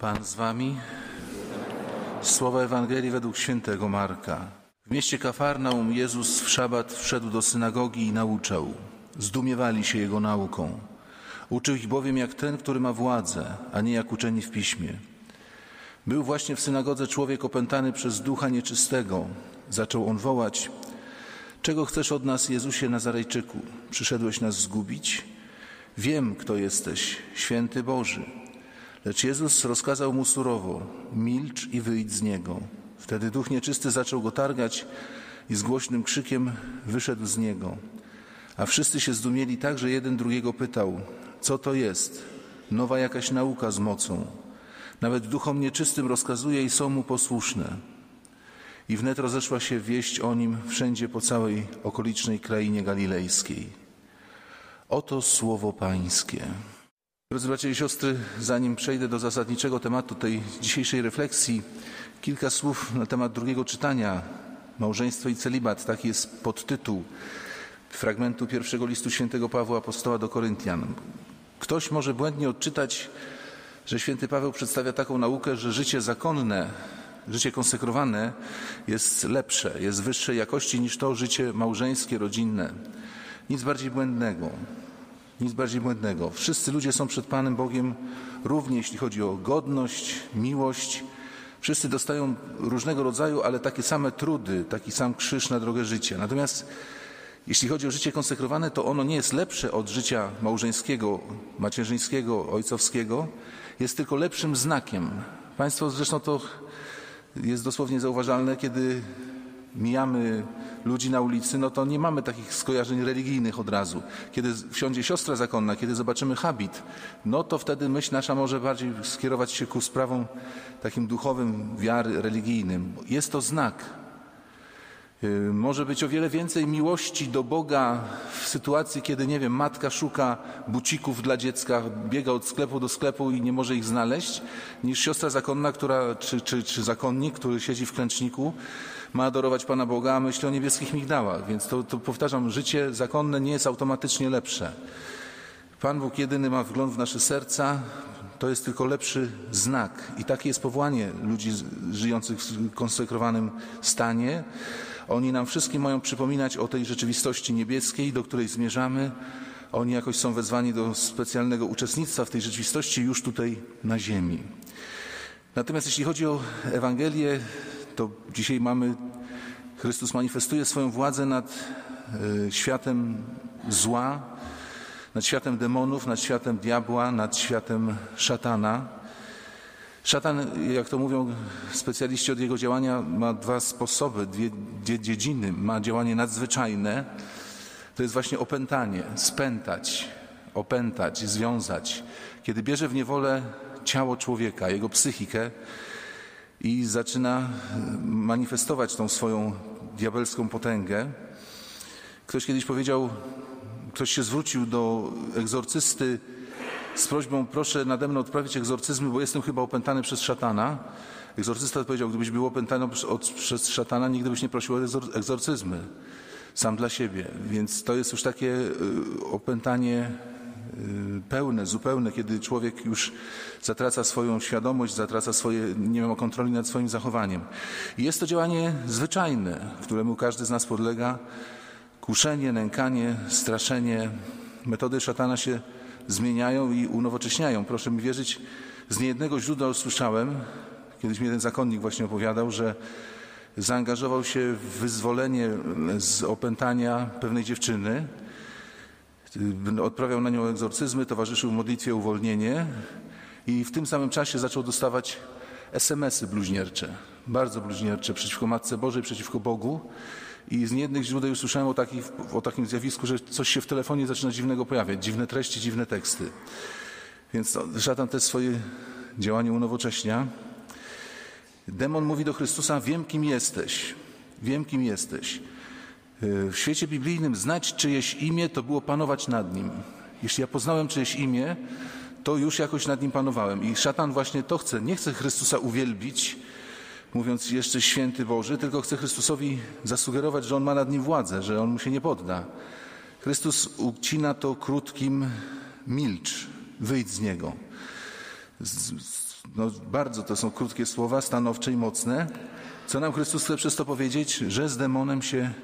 Pan z wami. Słowa Ewangelii według świętego Marka. W mieście Kafarnaum Jezus w szabat wszedł do synagogi i nauczał. Zdumiewali się Jego nauką. Uczył ich bowiem jak ten, który ma władzę, a nie jak uczeni w piśmie. Był właśnie w synagodze człowiek opętany przez ducha nieczystego. Zaczął on wołać: Czego chcesz od nas, Jezusie Nazarejczyku? Przyszedłeś nas zgubić? Wiem, kto jesteś, święty Boży. Lecz Jezus rozkazał mu surowo: Milcz i wyjdź z niego. Wtedy duch nieczysty zaczął go targać i z głośnym krzykiem wyszedł z niego. A wszyscy się zdumieli tak, że jeden drugiego pytał: Co to jest? Nowa jakaś nauka z mocą. Nawet duchom nieczystym rozkazuje i są mu posłuszne. I wnet rozeszła się wieść o nim wszędzie po całej okolicznej krainie galilejskiej. Oto słowo Pańskie. Drodzy bracia i siostry, zanim przejdę do zasadniczego tematu tej dzisiejszej refleksji, kilka słów na temat drugiego czytania Małżeństwo i celibat. Taki jest podtytuł fragmentu pierwszego listu świętego Pawła Apostoła do Koryntian. Ktoś może błędnie odczytać, że święty Paweł przedstawia taką naukę, że życie zakonne, życie konsekrowane jest lepsze, jest wyższej jakości niż to życie małżeńskie, rodzinne. Nic bardziej błędnego. Nic bardziej błędnego. Wszyscy ludzie są przed Panem Bogiem równie, jeśli chodzi o godność, miłość. Wszyscy dostają różnego rodzaju, ale takie same trudy, taki sam krzyż na drogę życia. Natomiast jeśli chodzi o życie konsekrowane, to ono nie jest lepsze od życia małżeńskiego, macierzyńskiego, ojcowskiego. Jest tylko lepszym znakiem. Państwo zresztą to jest dosłownie zauważalne, kiedy mijamy ludzi na ulicy, no to nie mamy takich skojarzeń religijnych od razu. Kiedy wsiądzie siostra zakonna, kiedy zobaczymy habit, no to wtedy myśl nasza może bardziej skierować się ku sprawom takim duchowym, wiary, religijnym. Jest to znak. Y, może być o wiele więcej miłości do Boga w sytuacji, kiedy, nie wiem, matka szuka bucików dla dziecka, biega od sklepu do sklepu i nie może ich znaleźć, niż siostra zakonna, która, czy, czy, czy zakonnik, który siedzi w klęczniku, ma adorować Pana Boga, a myśli o niebieskich migdałach. Więc to, to powtarzam, życie zakonne nie jest automatycznie lepsze. Pan Bóg jedyny ma wgląd w nasze serca, to jest tylko lepszy znak. I takie jest powołanie ludzi żyjących w konsekrowanym stanie. Oni nam wszystkim mają przypominać o tej rzeczywistości niebieskiej, do której zmierzamy. Oni jakoś są wezwani do specjalnego uczestnictwa w tej rzeczywistości już tutaj na ziemi. Natomiast jeśli chodzi o Ewangelię, to dzisiaj mamy, Chrystus manifestuje swoją władzę nad y, światem zła, nad światem demonów, nad światem diabła, nad światem szatana. Szatan, jak to mówią specjaliści od jego działania, ma dwa sposoby, dwie dziedziny. Ma działanie nadzwyczajne, to jest właśnie opętanie, spętać, opętać, związać. Kiedy bierze w niewolę ciało człowieka, jego psychikę i zaczyna manifestować tą swoją diabelską potęgę. Ktoś kiedyś powiedział, ktoś się zwrócił do egzorcysty z prośbą, proszę nade mną odprawić egzorcyzmy, bo jestem chyba opętany przez szatana. Egzorcysta powiedział, gdybyś był opętany przez szatana, nigdy byś nie prosił o egzorcyzmy. Sam dla siebie. Więc to jest już takie y, opętanie pełne, zupełne, kiedy człowiek już zatraca swoją świadomość, zatraca swoje, nie ma kontroli nad swoim zachowaniem. I jest to działanie zwyczajne, któremu każdy z nas podlega. Kuszenie, nękanie, straszenie. Metody szatana się zmieniają i unowocześniają. Proszę mi wierzyć, z niejednego źródła usłyszałem, kiedyś mi jeden zakonnik właśnie opowiadał, że zaangażował się w wyzwolenie z opętania pewnej dziewczyny, odprawiał na nią egzorcyzmy, towarzyszył modlitwie uwolnienie i w tym samym czasie zaczął dostawać SMS-y bluźniercze, bardzo bluźniercze, przeciwko Matce Bożej, przeciwko Bogu. I z niejednych źródeł usłyszałem o, takich, o takim zjawisku, że coś się w telefonie zaczyna dziwnego pojawiać, dziwne treści, dziwne teksty. Więc szatan też swoje działanie unowocześnia. Demon mówi do Chrystusa: Wiem, kim jesteś. Wiem, kim jesteś. W świecie biblijnym znać czyjeś imię to było panować nad nim. Jeśli ja poznałem czyjeś imię, to już jakoś nad nim panowałem. I szatan właśnie to chce. Nie chce Chrystusa uwielbić, mówiąc jeszcze święty Boży, tylko chce Chrystusowi zasugerować, że on ma nad nim władzę, że on mu się nie podda. Chrystus ucina to krótkim milcz, wyjdź z niego. no bardzo to są krótkie słowa, stanowcze i mocne. Co nam Chrystus chce przez to powiedzieć? Że z demonem się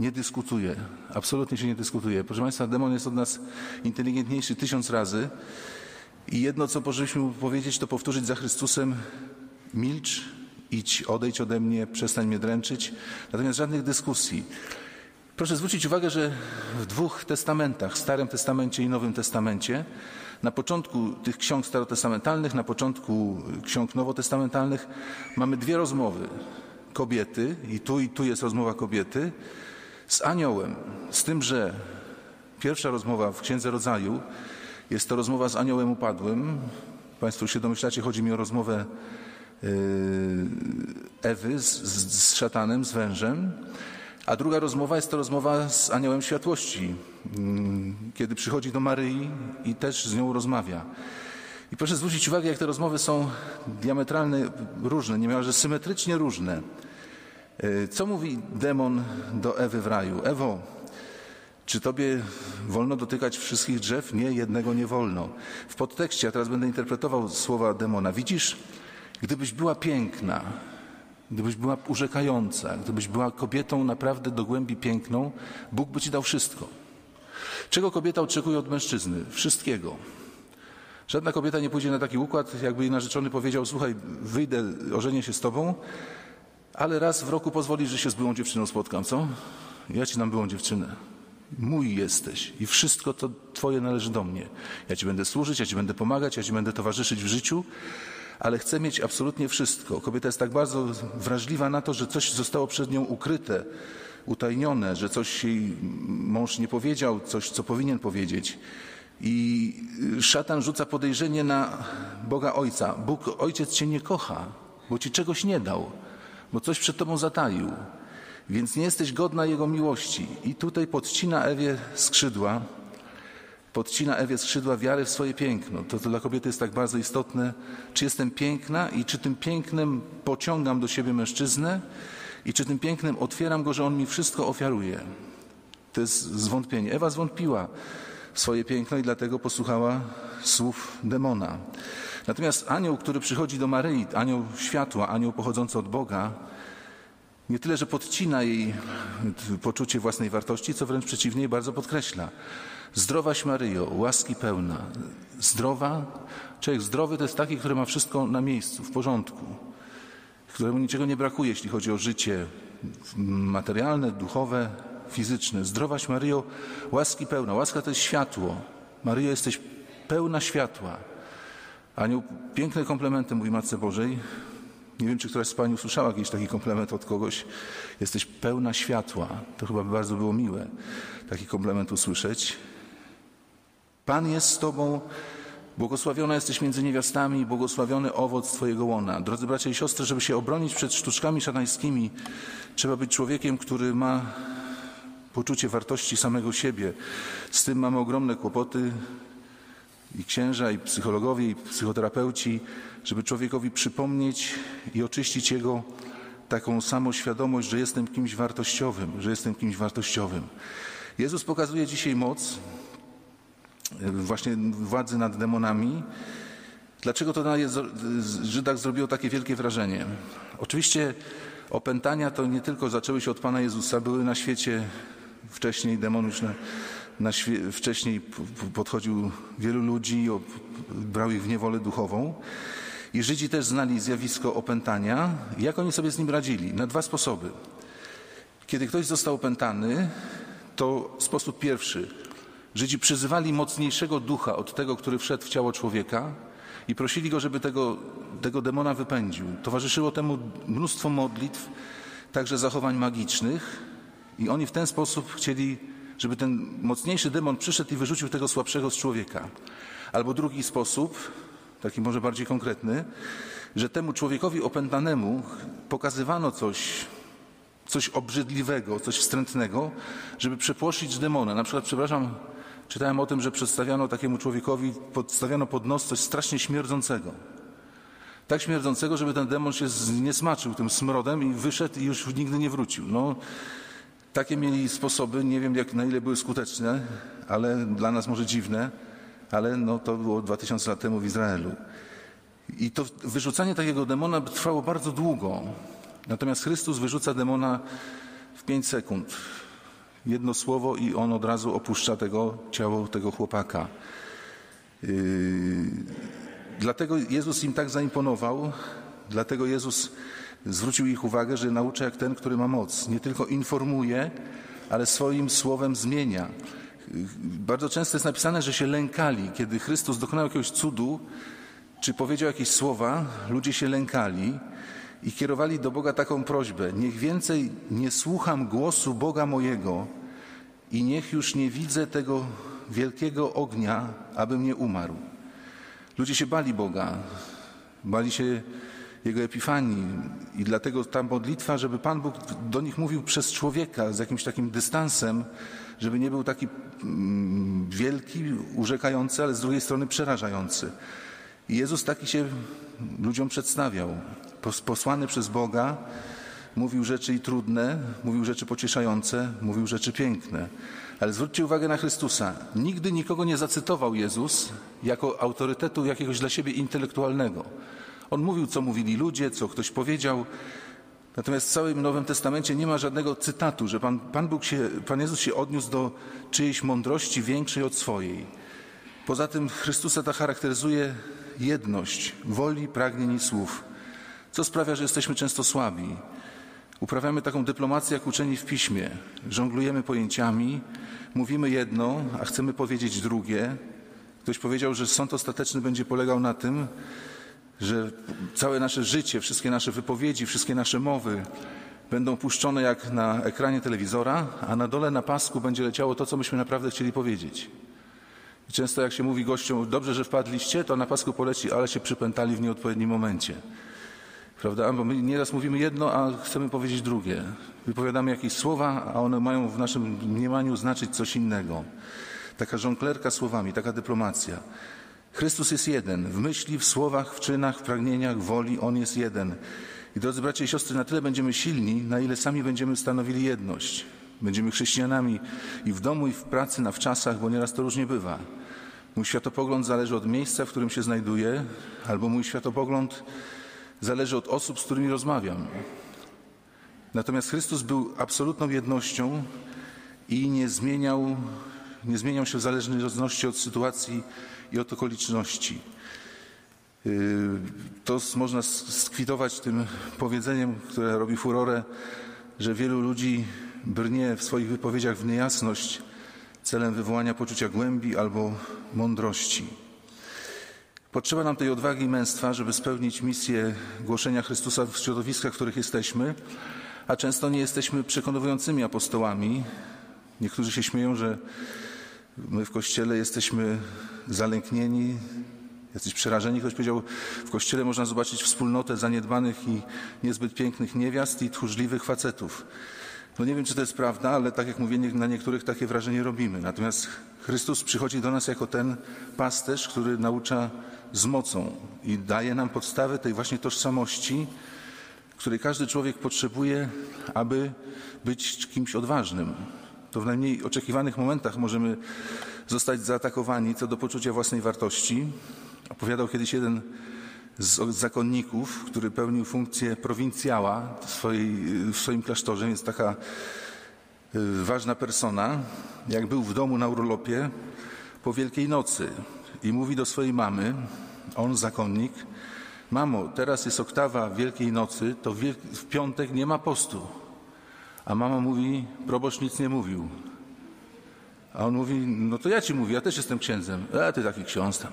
nie dyskutuje. Absolutnie się nie dyskutuje. Proszę Państwa, demon jest od nas inteligentniejszy tysiąc razy. I jedno, co powinniśmy mu powiedzieć, to powtórzyć za Chrystusem: milcz, idź, odejdź ode mnie, przestań mnie dręczyć. Natomiast żadnych dyskusji. Proszę zwrócić uwagę, że w dwóch testamentach, Starym Testamencie i Nowym Testamencie, na początku tych ksiąg starotestamentalnych, na początku ksiąg nowotestamentalnych mamy dwie rozmowy kobiety, i tu i tu jest rozmowa kobiety, z aniołem. Z tym, że pierwsza rozmowa w Księdze Rodzaju jest to rozmowa z aniołem upadłym. Państwo się domyślacie, chodzi mi o rozmowę yy, Ewy z, z, szatanem, z wężem. A druga rozmowa jest to rozmowa z aniołem światłości, mm, kiedy przychodzi do Maryi i też z nią rozmawia. I proszę zwrócić uwagę, jak te rozmowy są diametralnie różne, niemalże symetrycznie różne. E, co mówi demon do Ewy w raju? Ewo, czy tobie wolno dotykać wszystkich drzew? Nie, jednego nie wolno. W podtekście, ja teraz będę interpretował słowa demona. Widzisz, gdybyś była piękna, gdybyś była urzekająca, gdybyś była kobietą naprawdę do głębi piękną, Bóg by ci dał wszystko. Czego kobieta oczekuje od mężczyzny? Wszystkiego. Żadna kobieta nie pójdzie na taki układ, jakby jej narzeczony powiedział: Słuchaj, wyjdę, ożenię się z tobą, ale raz w roku pozwolisz, że się z byłą dziewczyną spotkam, co? Ja ci nam byłą dziewczynę. Mój jesteś i wszystko to Twoje należy do mnie. Ja Ci będę służyć, ja Ci będę pomagać, ja Ci będę towarzyszyć w życiu, ale chcę mieć absolutnie wszystko. Kobieta jest tak bardzo wrażliwa na to, że coś zostało przed nią ukryte, utajnione, że coś jej mąż nie powiedział, coś, co powinien powiedzieć. I szatan rzuca podejrzenie na Boga Ojca. Bóg Ojciec Cię nie kocha, bo Ci czegoś nie dał, bo coś przed Tobą zataił, więc nie jesteś godna Jego miłości. I tutaj podcina Ewie skrzydła, podcina Ewie skrzydła wiary w swoje piękno. To, to dla kobiety jest tak bardzo istotne, czy jestem piękna i czy tym pięknem pociągam do siebie mężczyznę i czy tym pięknem otwieram go, że on mi wszystko ofiaruje. To jest zwątpienie. Ewa zwątpiła swoje piękno i dlatego posłuchała słów demona. Natomiast anioł, który przychodzi do Maryi, anioł światła, anioł pochodzący od Boga, nie tyle, że podcina jej poczucie własnej wartości, co wręcz przeciwnie, bardzo podkreśla. Zdrowaś Maryjo, łaski pełna. Zdrowa, człowiek zdrowy to jest taki, który ma wszystko na miejscu, w porządku, któremu niczego nie brakuje, jeśli chodzi o życie materialne, duchowe, fizyczne. Zdrowaś Maryjo, łaski pełna. Łaska to jest światło. Maryjo, jesteś pełna światła. Anioł piękne komplementy mówi Matce Bożej. Nie wiem, czy któraś z Pani usłyszała jakiś taki komplement od kogoś. Jesteś pełna światła. To chyba by bardzo było miłe taki komplement usłyszeć. Pan jest z Tobą, błogosławiona jesteś między niewiastami, błogosławiony owoc Twojego łona. Drodzy bracia i siostry, żeby się obronić przed sztuczkami szatańskimi, trzeba być człowiekiem, który ma poczucie wartości samego siebie. Z tym mamy ogromne kłopoty i księża, i psychologowie, i psychoterapeuci, żeby człowiekowi przypomnieć i oczyścić jego taką samoświadomość, że jestem kimś wartościowym, że jestem kimś wartościowym. Jezus pokazuje dzisiaj moc e, właśnie władzy nad demonami. Dlaczego to na Żydach zrobiło takie wielkie wrażenie? Oczywiście opętania to nie tylko zaczęły się od Pana Jezusa, były na świecie wcześniej, demon wcześniej podchodził wielu ludzi, brał ich w niewolę duchową. I Żydzi też znali zjawisko opętania. Jak oni sobie z nim radzili? Na dwa sposoby. Kiedy ktoś został opętany, to sposób pierwszy. Żydzi przyzywali mocniejszego ducha od tego, który wszedł w ciało człowieka i prosili go, żeby tego, tego demona wypędził. Towarzyszyło temu mnóstwo modlitw, także zachowań magicznych i oni w ten sposób chcieli, żeby ten mocniejszy demon przyszedł i wyrzucił tego słabszego z człowieka. Albo drugi sposób, taki może bardziej konkretny, że temu człowiekowi opętanemu pokazywano coś, coś obrzydliwego, coś wstrętnego, żeby przepłoszyć demona. Na przykład, przepraszam, czytałem o tym, że przedstawiano takiemu człowiekowi, podstawiano pod nos coś strasznie śmierdzącego. Tak śmierdzącego, żeby ten demon się nie smaczył tym smrodem i wyszedł i już nigdy nie wrócił. No, takie mieli sposoby, nie wiem jak, na ile były skuteczne, ale dla nas może dziwne, ale no, to było 2000 lat temu w Izraelu. I to wyrzucanie takiego demona trwało bardzo długo. Natomiast Chrystus wyrzuca demona w pięć sekund. Jedno słowo i on od razu opuszcza tego ciało tego chłopaka. Yy, dlatego Jezus im tak zaimponował, dlatego Jezus zwrócił ich uwagę, że naucza jak ten, który ma moc. Nie tylko informuje, ale swoim słowem zmienia. Bardzo często jest napisane, że się lękali. Kiedy Chrystus dokonał jakiegoś cudu, czy powiedział jakieś słowa, ludzie się lękali i kierowali do Boga taką prośbę: Niech więcej nie słucham głosu Boga mojego i niech już nie widzę tego wielkiego ognia, abym nie umarł. Ludzie się bali Boga, bali się Jego epifanii i dlatego ta modlitwa, żeby Pan Bóg do nich mówił przez człowieka z jakimś takim dystansem, żeby nie był taki mm, wielki, urzekający, ale z drugiej strony przerażający. I Jezus taki się ludziom przedstawiał. Posłany przez Boga, mówił rzeczy i trudne, mówił rzeczy pocieszające, mówił rzeczy piękne. Ale zwróćcie uwagę na Chrystusa. Nigdy nikogo nie zacytował Jezus jako autorytetu jakiegoś dla siebie intelektualnego. On mówił, co mówili ludzie, co ktoś powiedział. Natomiast w całym Nowym Testamencie nie ma żadnego cytatu, że Pan, Pan, Bóg się, Pan Jezus się odniósł do czyjejś mądrości większej od swojej. Poza tym Chrystusa ta charakteryzuje jedność woli, pragnień i słów, co sprawia, że jesteśmy często słabi. Uprawiamy taką dyplomację jak uczeni w piśmie. Żonglujemy pojęciami, mówimy jedno, a chcemy powiedzieć drugie. Ktoś powiedział, że sąd ostateczny będzie polegał na tym, że całe nasze życie, wszystkie nasze wypowiedzi, wszystkie nasze mowy będą puszczone jak na ekranie telewizora, a na dole na pasku będzie leciało to, co myśmy naprawdę chcieli powiedzieć. I często jak się mówi gościom, dobrze, że wpadliście, to na pasku poleci, ale się przypętali w nieodpowiednim momencie. Prawda? Bo my nieraz mówimy jedno, a chcemy powiedzieć drugie. Wypowiadamy jakieś słowa, a one mają w naszym mniemaniu znaczyć coś innego. Taka żonglerka słowami, taka dyplomacja. Chrystus jest jeden. W myśli, w słowach, w czynach, w pragnieniach, woli On jest jeden. I drodzy bracia i siostry, na tyle będziemy silni, na ile sami będziemy stanowili jedność. Będziemy chrześcijanami i w domu, i w pracy, na wczasach, bo nieraz to różnie bywa. Mój światopogląd zależy od miejsca, w którym się znajduję, albo mój światopogląd zależy od osób, z którymi rozmawiam. Natomiast Chrystus był absolutną jednością i nie zmieniał, nie zmieniał się w zależności od sytuacji i od okoliczności. Yy, to można skwitować tym powiedzeniem, które robi furorę, że wielu ludzi brnie w swoich wypowiedziach w niejasność celem wywołania poczucia głębi albo mądrości. Potrzeba nam tej odwagi i męstwa, żeby spełnić misję głoszenia Chrystusa w środowiskach, w których jesteśmy, a często nie jesteśmy przekonującymi apostołami. Niektórzy się śmieją, że my w Kościele jesteśmy zalęknieni, jacyś przerażeni. Ktoś powiedział, w Kościele można zobaczyć wspólnotę zaniedbanych i niezbyt pięknych niewiast i tchórzliwych facetów. No nie wiem, czy to jest prawda, ale tak jak mówię, na niektórych takie wrażenie robimy. Natomiast Chrystus przychodzi do nas jako ten pasterz, który naucza z mocą i daje nam podstawę tej właśnie tożsamości, której każdy człowiek potrzebuje, aby być kimś odważnym. To w najmniej oczekiwanych momentach możemy zostać zaatakowani co do poczucia własnej wartości. Opowiadał kiedyś jeden z zakonników, który pełnił funkcję prowincjała w, swojej, w swoim klasztorze, więc taka y, ważna persona, jak był w domu na urlopie po Wielkiej Nocy i mówi do swojej mamy, on zakonnik, mamo, teraz jest oktawa Wielkiej Nocy, to w piątek nie ma postu. A mama mówi, proboszcz nic nie mówił. A on mówi, no to ja ci mówię, ja też jestem księdzem. A ty taki ksiądz tam.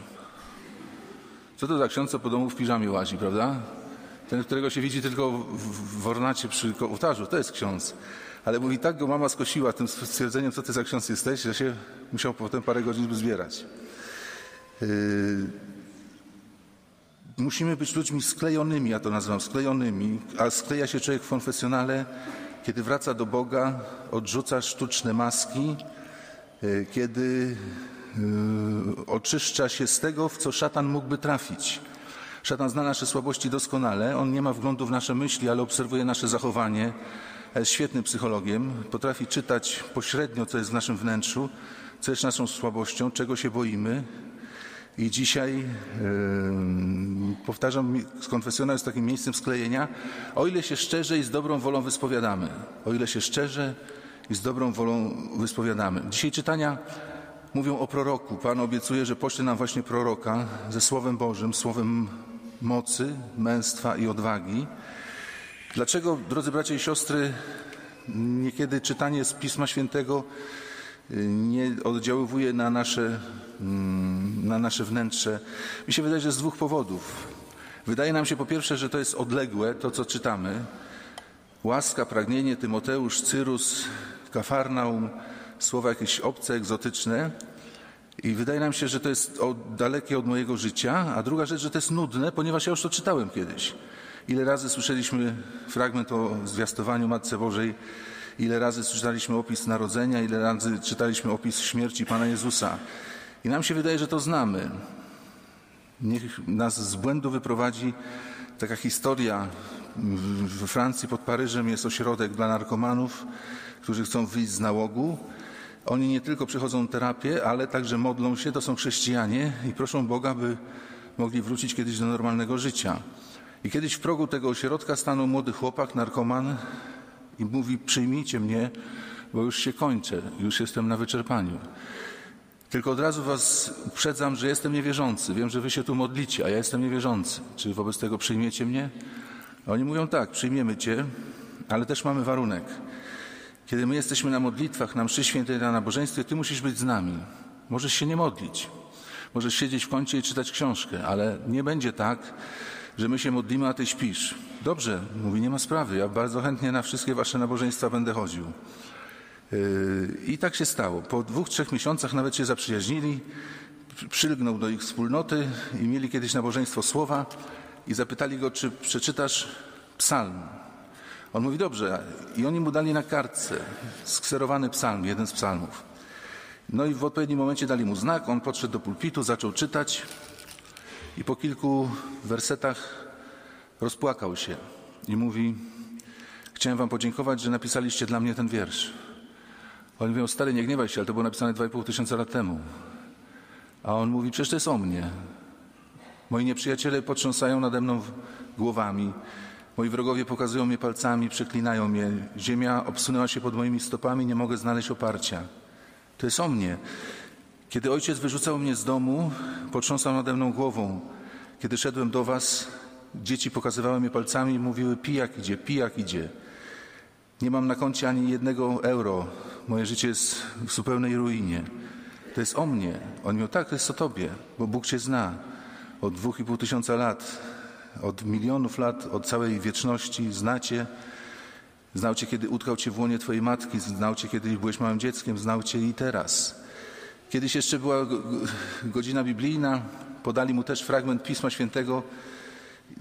Co to za ksiądz, co po domu w piżamie łazi, prawda? Ten, którego się widzi tylko w, w ornacie przy ołtarzu, to jest ksiądz. Ale mówi, tak go mama skosiła tym stwierdzeniem, co ty za ksiądz jesteś, że się musiał potem parę godzin zbierać. Yy... Musimy być ludźmi sklejonymi, ja to nazywam sklejonymi, a skleja się człowiek w konfesjonale, kiedy wraca do Boga, odrzuca sztuczne maski, yy, kiedy yy, oczyszcza się z tego, w co szatan mógłby trafić. Szatan zna nasze słabości doskonale, on nie ma wglądu w nasze myśli, ale obserwuje nasze zachowanie, jest świetnym psychologiem, potrafi czytać pośrednio, co jest w naszym wnętrzu, co jest naszą słabością, czego się boimy. I dzisiaj powtarzam, konfesjonał jest takim miejscem sklejenia, o ile się szczerze i z dobrą wolą wyspowiadamy. O ile się szczerze i z dobrą wolą wyspowiadamy. Dzisiaj czytania mówią o proroku. Pan obiecuje, że pośle nam właśnie proroka ze Słowem Bożym, Słowem mocy, męstwa i odwagi. Dlaczego, drodzy bracia i siostry, niekiedy czytanie z Pisma Świętego nie oddziaływuje na nasze, mm, na nasze wnętrze? Mi się wydaje, że z dwóch powodów. Wydaje nam się po pierwsze, że to jest odległe, to co czytamy. Łaska, pragnienie, Tymoteusz, Cyrus, Kafarnaum, słowa jakieś obce, egzotyczne. I wydaje nam się, że to jest od, dalekie od mojego życia, a druga rzecz, że to jest nudne, ponieważ ja już to czytałem kiedyś. Ile razy słyszeliśmy fragment o zwiastowaniu Matce Bożej, ile razy czytaliśmy opis narodzenia, ile razy czytaliśmy opis śmierci Pana Jezusa. I nam się wydaje, że to znamy. Niech nas z błędu wyprowadzi taka historia. We Francji pod Paryżem jest ośrodek dla narkomanów, którzy chcą wyjść z nałogu. Oni nie tylko przychodzą terapię, ale także modlą się, to są chrześcijanie i proszą Boga, by mogli wrócić kiedyś do normalnego życia. I kiedyś w progu tego ośrodka stanął młody chłopak, narkoman i mówi: Przyjmijcie mnie, bo już się kończę, już jestem na wyczerpaniu. Tylko od razu was uprzedzam, że jestem niewierzący. Wiem, że wy się tu modlicie, a ja jestem niewierzący. Czy wobec tego przyjmiecie mnie? Oni mówią tak, przyjmiemy cię, ale też mamy warunek. Kiedy my jesteśmy na modlitwach, na mszy świętej, na nabożeństwie, ty musisz być z nami. Możesz się nie modlić. Możesz siedzieć w kącie i czytać książkę, ale nie będzie tak, że my się modlimy, a ty śpisz. Dobrze, mówi, nie ma sprawy. Ja bardzo chętnie na wszystkie wasze nabożeństwa będę chodził. Yy, I tak się stało. Po dwóch, trzech miesiącach nawet się zaprzyjaźnili, przy- przylgnął do ich wspólnoty i mieli kiedyś nabożeństwo słowa i zapytali go, czy przeczytasz psalm. On mówi, dobrze. I oni mu dali na kartce skserowany psalm, jeden z psalmów. No i w odpowiednim momencie dali mu znak, on podszedł do pulpitu, zaczął czytać i po kilku wersetach rozpłakał się i mówi, chciałem wam podziękować, że napisaliście dla mnie ten wiersz. Oni mówią, stary, nie gniewaj się, ale to było napisane 2,5 tysiąca lat temu. A on mówi, przecież to jest o mnie. Moi nieprzyjaciele potrząsają nade mną głowami. Moi wrogowie pokazują mnie palcami, przeklinają mnie. Ziemia obsunęła się pod moimi stopami, nie mogę znaleźć oparcia. To jest o mnie. Kiedy ojciec wyrzucał mnie z domu, potrząsał nade mną głową. Kiedy szedłem do was, dzieci pokazywały mnie palcami i mówiły, pijak idzie, pijak idzie. Nie mam na koncie ani jednego euro. Moje życie jest w zupełnej ruinie. To jest o mnie. On mówił, tak, to jest o tobie, bo Bóg cię zna. Od dwóch i pół tysiąca lat, od milionów lat, od całej wieczności znacie. Znał cię, kiedy utkał cię w łonie twojej matki, znał cię, kiedy byłeś małym dzieckiem, znał cię i teraz. Kiedyś jeszcze była go- go- godzina biblijna, podali mu też fragment Pisma Świętego,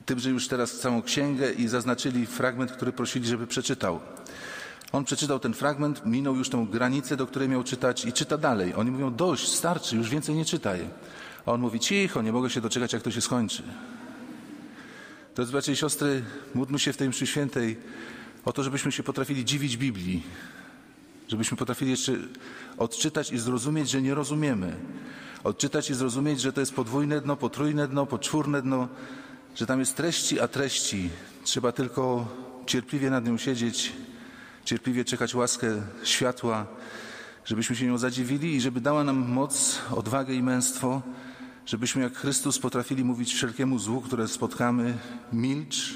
tym, że już teraz całą księgę i zaznaczyli fragment, który prosili, żeby przeczytał. On przeczytał ten fragment, minął już tą granicę, do której miał czytać i czyta dalej. Oni mówią, dość, starczy, już więcej nie czytaj. A on mówi, cicho, nie mogę się doczekać, jak to się skończy. Drodzy bracia i siostry, módlmy się w tej mszy świętej o to, żebyśmy się potrafili dziwić Biblii. Żebyśmy potrafili jeszcze odczytać i zrozumieć, że nie rozumiemy. Odczytać i zrozumieć, że to jest podwójne dno, potrójne dno, poczwórne dno, że tam jest treści, a treści. Trzeba tylko cierpliwie nad nią siedzieć, cierpliwie czekać łaskę światła, żebyśmy się nią zadziwili i żeby dała nam moc, odwagę i męstwo, żebyśmy jak Chrystus potrafili mówić wszelkiemu złu, które spotkamy, milcz,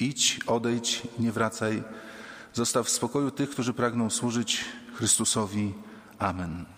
idź, odejdź, nie wracaj. Zostaw w spokoju tych, którzy pragną służyć Chrystusowi. Amen.